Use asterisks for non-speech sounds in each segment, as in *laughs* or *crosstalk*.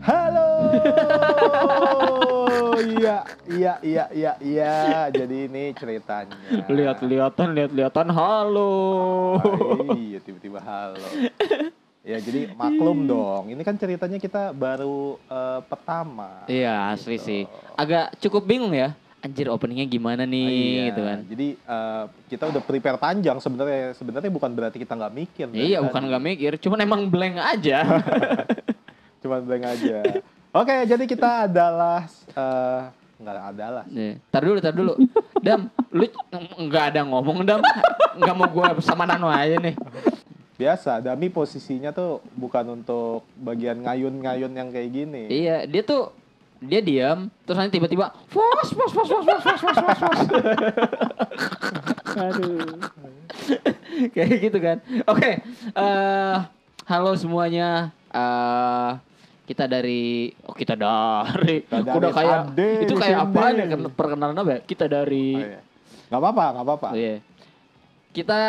Halo. Iya, iya, iya, iya, iya. Jadi ini ceritanya. Lihat-lihatan, lihat-lihatan. Halo. Oh, iya, tiba-tiba halo. Ya, jadi maklum dong. Ini kan ceritanya kita baru eh, pertama. Iya asli Gitu. sih. Agak cukup bingung ya. Anjir openingnya gimana nih Iya, gitu kan. Jadi eh, kita udah prepare panjang sebenarnya. Sebenarnya bukan berarti kita nggak mikir. Iya bukan nggak mikir, cuman emang blank aja. *laughs* Cuman blank aja. Oke, jadi kita adalah eh nggak adalah. Nih, tar dulu, tar dulu. Dam, lu nggak ada ngomong Dam. Nggak mau gue sama Nano aja nih. Biasa, Dami posisinya tuh bukan untuk bagian ngayun-ngayun yang kayak gini. Iya, dia tuh dia diam, terus nanti tiba-tiba fos fos fos fos fos fos fos fos fos. Aduh. *laughs* kayak gitu kan. Oke, eh halo semuanya. eh kita dari oh kita dari, Kita dari udah kayak itu kayak apa ya perkenalan apa ya? Kita dari Oh, iya. Apa-apa, nggak apa-apa. Oh, iya. Kita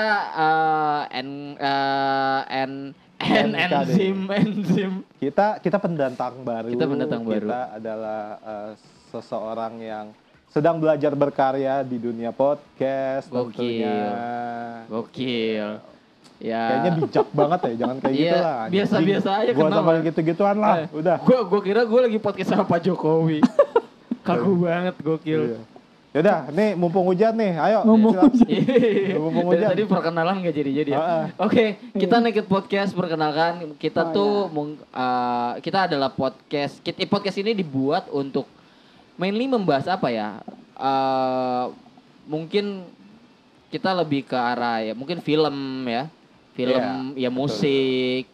en eh, en en NKD. enzim enzim. Kita kita pendatang baru. Kita pendatang baru. Kita adalah eh, seseorang yang sedang belajar berkarya di dunia podcast Gokil. tentunya. Gokil. Ya. Kayaknya bijak banget ya, jangan kayak Iya, gitu lah. biasa-biasa aja, Gua kenapa? sama gitu-gituan lah, Eh, udah. Gua gua kira gua lagi podcast sama Pak Jokowi. *laughs* Kaku banget gokil. Iya. Yaudah, nih mumpung hujan nih, ayo. Mumpung silakan. Iya. Mumpung Dari hujan. tadi perkenalan gak jadi-jadi ya. Oke, kita Naked Podcast perkenalkan kita Oh, tuh ya. mung- uh, kita adalah podcast. Kita, podcast ini dibuat untuk mainly membahas apa ya? Uh, mungkin kita lebih ke arah ya mungkin film ya. Film Iya, ya musik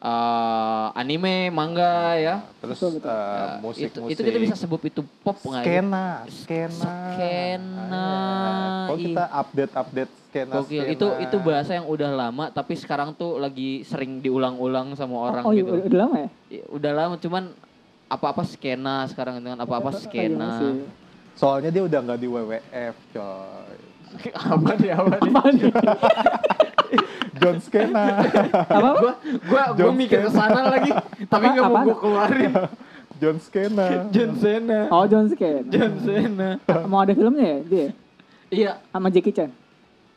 uh, anime, manga ya. Terus Betul, betul. eh, Ya, musik itu, musik. itu kita bisa sebut itu pop nggak ya? skena, skena. Skena, Kalau iya. kita update-update skena. Gokil. skena. Itu itu bahasa yang udah lama tapi sekarang tuh lagi sering diulang-ulang sama orang oh, iya, gitu. udah, udah lama ya? Ya, Udah lama cuman apa-apa skena sekarang dengan apa-apa Oh, iya, skena. masih. Soalnya dia udah nggak di WWF, coy. *laughs* apa nih apa nih? *laughs* John Skena. Apa? gua gua gua mikir ke sana lagi tapi nggak mau gua keluarin. John Skena. John Cena. Oh, John Skate. John Cena. Mau ada filmnya ya dia? Iya, Sama Jackie Chan.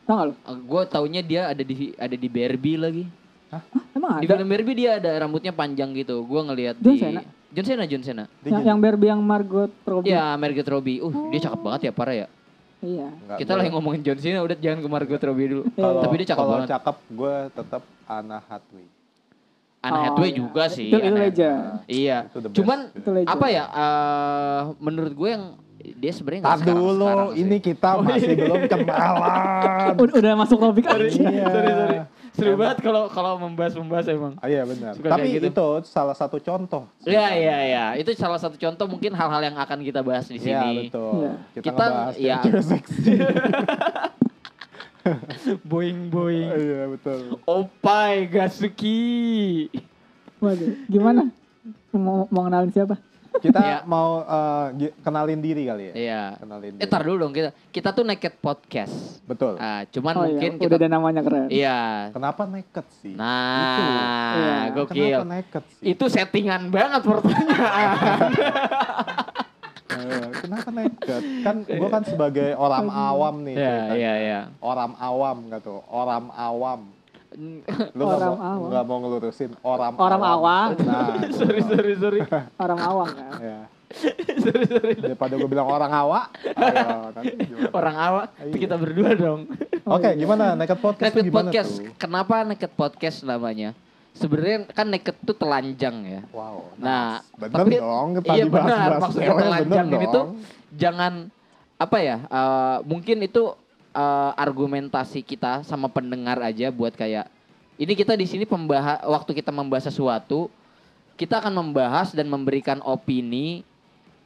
Gak lo? gua taunya dia ada di ada di Barbie lagi. Emang Di ada? film Barbie dia ada rambutnya panjang gitu. Gua ngelihat John di Cena? John Cena, John Cena. Yang, yang Barbie yang Margot Robbie. Iya, Margot Robbie. Uh, dia cakep banget ya, parah ya. Iya. Nggak, Kita lagi ngomongin John Cena, udah jangan ke Margot Robbie dulu. Kalau, Tapi dia cakep kalau banget. cakep, gue tetap Anna Hathaway. Anne Oh, Hathaway iya. juga sih. Itu, legend. Iya. Itu. Cuman Itu apa ya? eh menurut gue yang dia sebenarnya nggak sekarang- dulu, sekarang sih. ini kita masih belum kenalan. Udah, *laughs* udah masuk topik aja. Iya. sorry sorry. Seru banget kalau kalau membahas membahas emang. Ah, iya benar. Suka Tapi gitu. itu salah satu contoh. Iya iya iya. Itu salah satu contoh mungkin hal-hal yang akan kita bahas di Iya sini. betul. Iya. Kita, Kita, ngebahas iya. cewek seksi. *laughs* boing boing. Iya betul. Opai Gasuki. Waduh, gimana? Mau, mau kenalin siapa? Kita Iya. mau gi- kenalin diri kali ya. Iya. Kenalin Eh, tar dulu dong kita. Kita tuh naked podcast. Betul. Ah, cuman oh mungkin iya, kita udah ada namanya keren. Iya. Kenapa naked sih? Nah, Iya. gokil. Kenapa naked sih? Itu settingan banget pertanyaan. *laughs* Eh, kenapa naked? Kan gue kan sebagai orang *laughs* awam nih. Iya, iya, iya. Orang awam gitu. Orang awam. Lu nggak Orang mau, awam. nggak mau ngelurusin orang Orang awam. Nah, *laughs* sorry, sorry, sorry. Orang awam kan. ya. *laughs* sorry, sorry. Daripada gue bilang orang awak, ayo? Orang awak, itu Iya. kita berdua dong. *laughs* Oke, gimana naked podcast Naked gimana podcast. tuh? Kenapa naked podcast namanya? Sebenarnya kan naked tuh telanjang ya. Wow. Nah, bener tapi- dong. Iya benar, maksudnya telanjang ini tuh jangan apa ya? eh, mungkin itu eh, argumentasi kita sama pendengar aja buat kayak ini kita di sini pembahas waktu kita membahas sesuatu kita akan membahas dan memberikan opini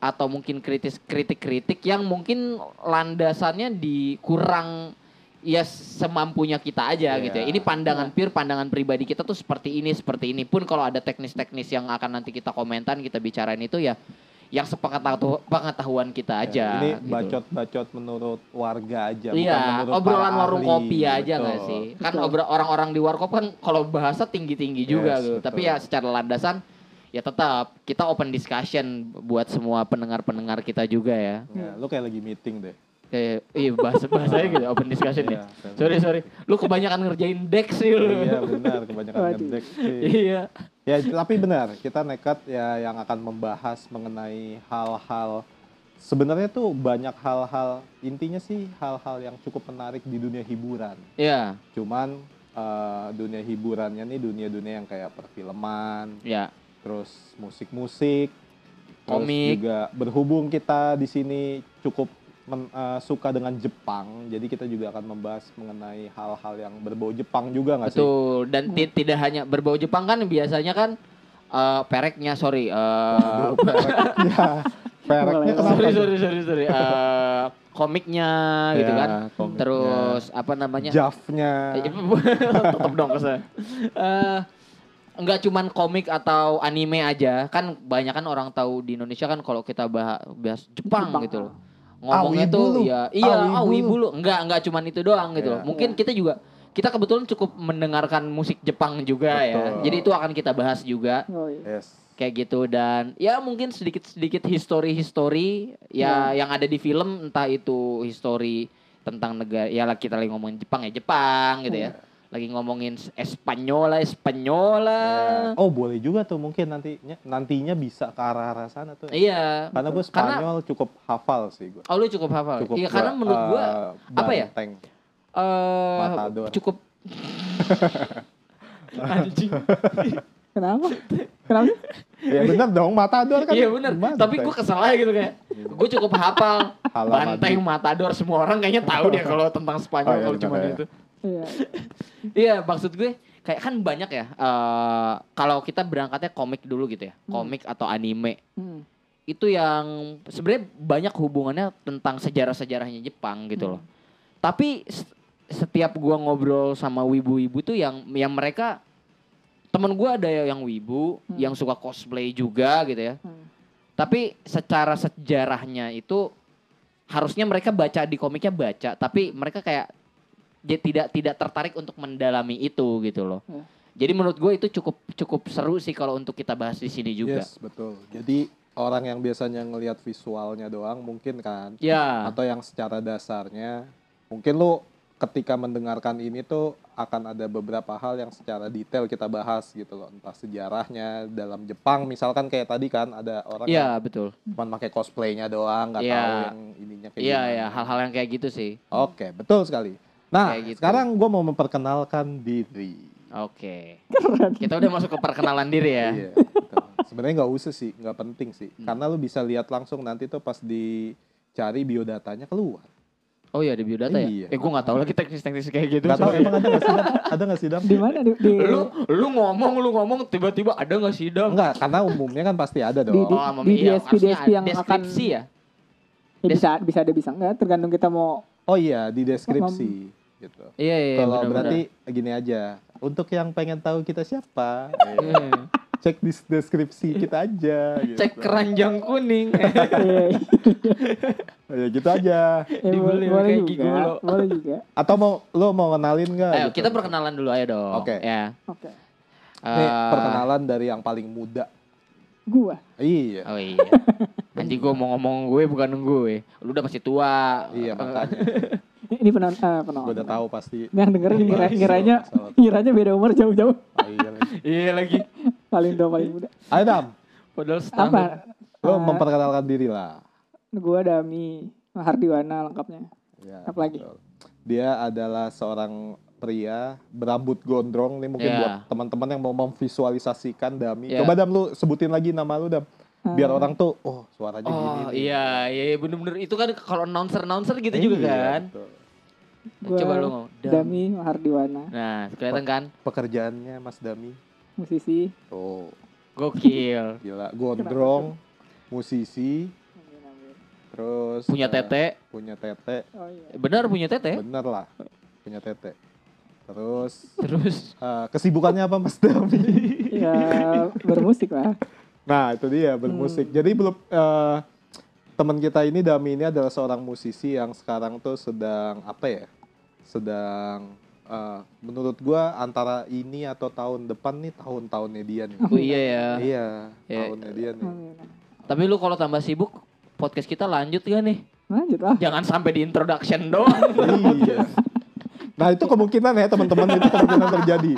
atau mungkin kritis kritik-kritik yang mungkin landasannya di kurang ya semampunya kita aja Iya. gitu ya. Ini pandangan pure, pandangan pribadi kita tuh seperti ini, seperti ini. Pun kalau ada teknis-teknis yang akan nanti kita komentan, kita bicarain itu ya yang sepengetahuan kita aja. Ya, ini gitu. bacot-bacot menurut warga aja. bukan Iya, obrolan warung ahli. kopi aja nggak Betul. sih? Kan orang-orang di warkop kan kalau bahasa tinggi-tinggi juga Yes, gitu. betul. Tapi ya secara landasan ya tetap kita open discussion buat semua pendengar-pendengar kita juga ya. Ya, lu kayak lagi meeting deh. Kayak iya bahasa bahasanya gitu open discussion ya. Iya. Sorry sorry, lu kebanyakan ngerjain deck sih lu. Iya benar, kebanyakan ngedek sih. Iya. Ya tapi benar, kita nekat ya yang akan membahas mengenai hal-hal sebenarnya tuh banyak hal-hal intinya sih hal-hal yang cukup menarik di dunia hiburan. Iya, Cuman eh, dunia hiburannya nih dunia-dunia yang kayak perfilman, ya. terus musik-musik, terus Komik. juga berhubung kita di sini cukup men- eh, suka dengan Jepang, jadi kita juga akan membahas mengenai hal-hal yang berbau Jepang juga nggak sih? Betul. Dan ti- tidak hanya berbau Jepang kan biasanya kan eh, pereknya sorry eh, ya, pereknya *laughs* kenapa? sorry sorry sorry sorry Eh, komiknya gitu Ya, kan. komiknya. Terus apa namanya? Javnya. *laughs* Tetap dong ke sana. Eh, enggak cuman komik atau anime aja kan banyak kan orang tahu di Indonesia kan kalau kita bahas, bahas Jepang, Jepang. gitu loh ngomongnya wibu tuh ya iya ah lu. wibu lu enggak enggak cuman itu doang gitu Iya. loh mungkin kita juga kita kebetulan cukup mendengarkan musik Jepang juga ya Betul. jadi itu akan kita bahas juga Oh, iya. Yes. kayak gitu dan ya mungkin sedikit sedikit history history ya yang ada di film entah itu history tentang negara ya lah kita lagi ngomongin Jepang ya Jepang gitu ya lagi ngomongin Espanyola Espanyola Ya. Oh boleh juga tuh mungkin nantinya nantinya bisa ke arah arah sana tuh. iya Karena gue Karena- Spanyol cukup hafal sih gue. oh lu cukup hafal Cukup iya karena gua, menurut gua eh, apa ya? banteng. eh Matador. cukup *laughs* anjing Kenapa? Kenapa? sih? ya bener dong Matador kan. iya benar banteng. tapi gue kesel aja gitu kayak gue cukup hafal banteng matador semua orang kayaknya tahu deh *laughs* kalau tentang Spanyol Oh, iya, kalau benar, cuma ya. itu Iya. *laughs* iya maksud gue kayak kan banyak ya eh kalau kita berangkatnya komik dulu gitu ya Hmm. komik atau anime Hmm. itu yang sebenarnya banyak hubungannya tentang sejarah-sejarahnya Jepang gitu Hmm. loh tapi setiap gua ngobrol sama wibu-wibu tuh yang yang mereka temen gua ada yang wibu Hmm. yang suka cosplay juga gitu ya Hmm. tapi secara sejarahnya itu harusnya mereka baca di komiknya baca tapi mereka kayak tidak tidak tertarik untuk mendalami itu gitu loh Ya. jadi menurut gue itu cukup cukup seru sih kalau untuk kita bahas di sini juga Yes betul. Jadi orang yang biasanya ngelihat visualnya doang mungkin kan, ya atau yang secara dasarnya mungkin lu ketika mendengarkan ini tuh akan ada beberapa hal yang secara detail kita bahas gitu loh entah sejarahnya dalam Jepang misalkan kayak tadi kan ada orang Iya yang betul. cuma pakai cosplaynya doang nggak Iya. tahu yang ininya kayak Iya gimana. ya hal-hal yang kayak gitu sih. Oke betul sekali. Nah Kayak gitu. sekarang gue mau memperkenalkan diri. Oke. Kita udah masuk ke perkenalan diri ya. Iya. Sebenarnya nggak usah sih, nggak penting sih, Hmm. karena lu bisa lihat langsung nanti tuh pas dicari biodatanya keluar. Oh iya di biodata Iya. ya. Eh gue nggak tahu lagi teknis-teknis kayak gitu. Gak tahu sorry. emang ada nggak sih Dam? Ada nggak sih Dam? Di mana di, di, Lu lu ngomong lu ngomong tiba-tiba ada nggak sih dam? Enggak, karena umumnya kan pasti ada Di- dong. di- Oh, di iya, DSP yang deskripsi ya. ya bisa bisa ada bisa enggak tergantung kita mau Oh iya, di deskripsi gitu. Iya iya. Kalau berarti gini aja, untuk yang pengen tahu kita siapa, Iya. cek di deskripsi kita aja. Gitu. Cek keranjang kuning. *laughs* Ya gitu aja. eh, Dibeli boleh kayak juga gigolo. boleh juga Atau mau lo mau kenalin nggak? Ayo gitu? kita perkenalan dulu aja dong. Oke. Ya. oke Nih, Eh, perkenalan dari yang paling muda. gua Iya. Oh iya. Nanti gue mau ngomong gue bukan gue. Lu udah pasti tua. Iya makanya. *laughs* ini penonton uh, penonton Gue udah tahu pasti. yang dengerin ngira, Iya, ngiranya ngiranya beda umur jauh-jauh Oh, iya lagi. *laughs* Iya lagi. paling tua paling muda Ayo Dam, Padahal setahun. apa lo Eh, memperkenalkan diri lah. gua Dami Hardiwana lengkapnya Ya, Apa lagi? Dia adalah seorang pria berambut gondrong nih mungkin Ya. buat teman-teman yang mau memvisualisasikan Dami. Ya. Coba Dam lu sebutin lagi nama lu Dam. Biar Eh, orang tuh oh suaranya gini Oh iya iya iya, bener-bener itu kan kalau announcer announcer gitu Iya, juga kan. betul. Gua Coba lu ngomong. Dam. Dami Hardiwana Nah kelihatan kan Pekerjaannya Mas Dami. musisi Tuh, gokil. *laughs* gila gondrong, musisi, terus Punya tete. punya tete. oh iya Bener punya tete. Bener lah. Punya tete. Terus Terus eh, kesibukannya apa Mas Dami? *laughs* ya bermusik lah Nah, itu dia bermusik. Jadi belum eh, teman kita ini Dami ini adalah seorang musisi yang sekarang tuh sedang apa ya? Sedang eh, menurut gua antara ini atau tahun depan nih tahun-tahunnya dia nih. Oh iya ya. Iya, Iya. tahunnya dia nih. Amin. Tapi lu kalau tambah sibuk, podcast kita lanjut gak nih? Lanjut lah. Jangan sampai di introduction doang. *laughs* iya. Nah itu kemungkinan ya teman-teman itu kemungkinan terjadi.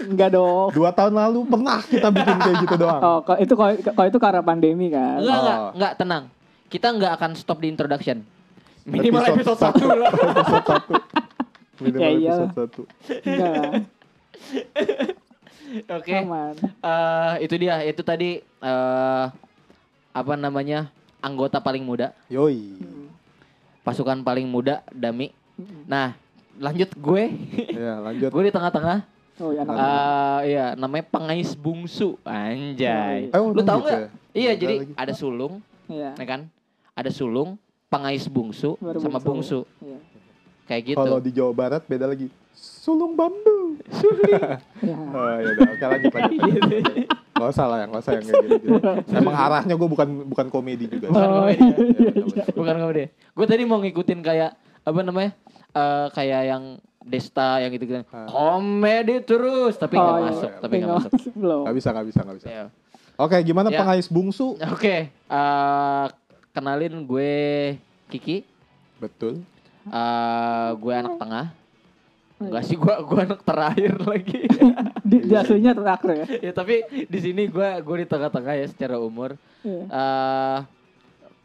Enggak dong. Dua tahun lalu pernah kita bikin kayak gitu doang. Oh, kalau itu kalau kalau itu karena pandemi kan. Enggak, enggak, Oh. enggak, tenang. Kita enggak akan stop di introduction. Minimal Episode episode, satu. satu lah. *laughs* episode satu. Minimal Ya, iya. episode satu. Enggak lah. *laughs* Oke. Aman. Eh, itu dia, itu tadi eh apa namanya? Anggota paling muda, Yoi. Hmm. pasukan paling muda, Dami. Hmm. Nah, lanjut gue. Ya lanjut. *laughs* gue di tengah-tengah. Oh, ya anak. Eh iya, namanya pengais bungsu. Anjay. Oh, Lu tahu ya? nggak? Iya, jadi lagi. ada sulung, Iya. ya kan? Ada sulung, pengais bungsu Baru sama bungsu. Iya. Kayak gitu. Kalau di Jawa Barat beda lagi. Sulung bambu. Iya. Oh ya udah, oke lanjut lanjut. Gak usah lah, gak usah yang kayak gitu. Emang arahnya gue bukan bukan komedi juga. Bukan Oh, komedi. iya, iya, iya. Bukan komedi. Gue tadi mau ngikutin kayak apa namanya? Eh kayak yang Desta yang gitu gitu. Ah. Komedi terus, tapi nggak Oh, iya. masuk, tapi Nggak nggak masuk. Belum. Gak bisa, gak bisa, gak bisa. Ya. Oke, gimana Ya. pengais bungsu? Oke, eh, kenalin gue Kiki. Betul. Eh gue anak tengah. Enggak sih, gue gue anak terakhir *laughs* lagi. Di, di aslinya terakhir ya. ya tapi di sini gue gue di tengah-tengah ya secara umur. Iya. eh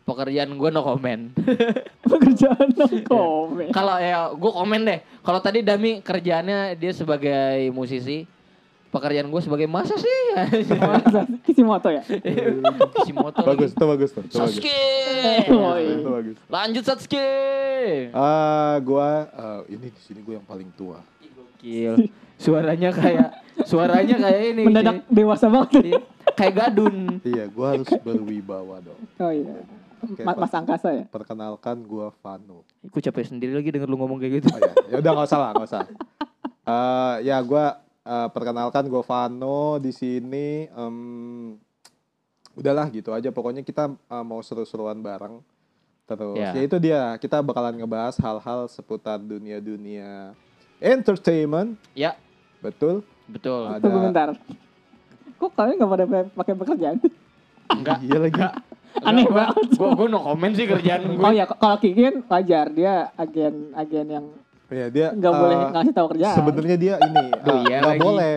pekerjaan gue no comment. *laughs* Pekerjaan no komen. Kalau ya gue komen deh. Kalau tadi Dami kerjaannya dia sebagai musisi, pekerjaan gue sebagai masa sih? Masa *laughs* Kishimoto ya? *laughs* Kishimoto Bagus, itu bagus tuh. Itu bagus. Sasuke. Oh, iya. Itu bagus. Lanjut Sasuke. Ah, gua eh, ini di sini gue yang paling tua. Gokil. Suaranya kayak suaranya kayak ini. Mendadak dewasa banget. Iya, Kayak gadun. Iya, gua harus berwibawa dong. Oh iya. Oke, Ma- Mas Angkasa ya? Perkenalkan gua Vano. Aku capek sendiri lagi denger lu ngomong kayak gitu. Oh ya, ya udah nggak usah lah, nggak usah. Eh, ya gua eh, perkenalkan gua Vano di sini. em, udahlah gitu aja. Pokoknya kita eh, mau seru-seruan bareng. Terus Ya. ya itu dia. Kita bakalan ngebahas hal-hal seputar dunia-dunia entertainment. Ya, Betul. betul. Ada- Tunggu bentar. Kok kalian gak pada pa- pakai pekerjaan? Enggak. Iya lagi. *laughs* Aneh banget. Gua gua no comment sih kerjaan gue. Oh ya, kalau Kiki kan wajar dia agen-agen yang Ya dia nggak eh, boleh ngasih tahu kerjaan. Sebenarnya dia ini eh, *laughs* iya nggak lagi. boleh.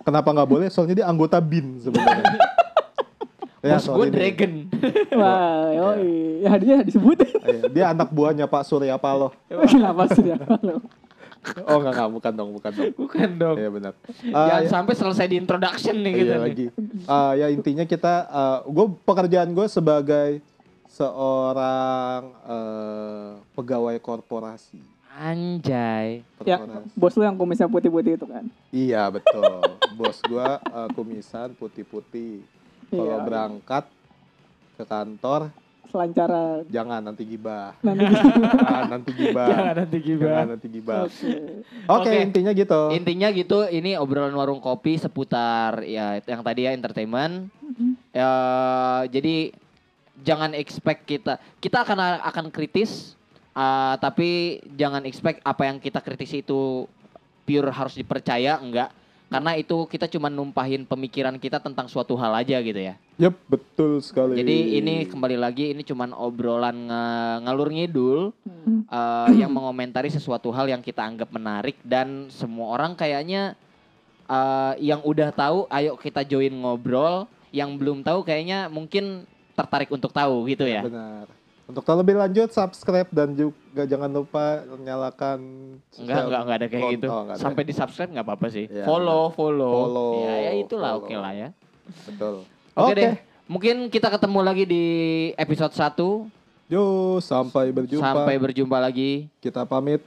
Kenapa nggak boleh? Soalnya dia anggota BIN sebenarnya. *laughs* Ya, Bos gue dragon. *laughs* Wah, yoi. Ya dia disebutin. Iya, dia anak buahnya Pak Surya Paloh. Kenapa sih dia? Oh enggak enggak bukan dong, bukan dong. Bukan dong. Iya benar. Jangan Ah, sampai selesai di introduction nih iya gitu nih. lagi. Ah, ya intinya kita gue pekerjaan gue sebagai seorang eh, pegawai korporasi. Anjay. Ya, bos lu yang kumisnya putih-putih itu kan. Iya betul. *laughs* Bos gue eh, kumisan putih-putih. Kalau Iya. berangkat ke kantor Selancaran. jangan nanti gibah. Nanti *laughs* Jangan nanti gibah. Jangan nanti Jangan gibah. nanti gibah. Oke. Oke, Oke. intinya gitu. Intinya gitu, ini obrolan warung kopi seputar ya yang tadi ya entertainment. Ya, jadi jangan expect kita kita akan akan kritis ah, tapi jangan expect apa yang kita kritisi itu pure harus dipercaya enggak karena itu kita cuma numpahin pemikiran kita tentang suatu hal aja gitu ya. Yep, betul sekali. Jadi ini kembali lagi ini cuman obrolan nge- ngalur ngidul Hmm. eh, yang mengomentari sesuatu hal yang kita anggap menarik dan semua orang kayaknya eh, yang udah tahu ayo kita join ngobrol, yang belum tahu kayaknya mungkin tertarik untuk tahu gitu ya. Benar. Untuk tahu lebih lanjut subscribe dan juga jangan lupa nyalakan Enggak, enggak, enggak ada kayak gitu. oh, enggak ada. Sampai di subscribe nggak apa-apa sih. Iya, follow, follow. Follow, Ya, ya itulah oke lah ya. Betul. Oke deh. Mungkin kita ketemu lagi di episode 1. Yo, sampai berjumpa. Sampai berjumpa lagi. Kita pamit.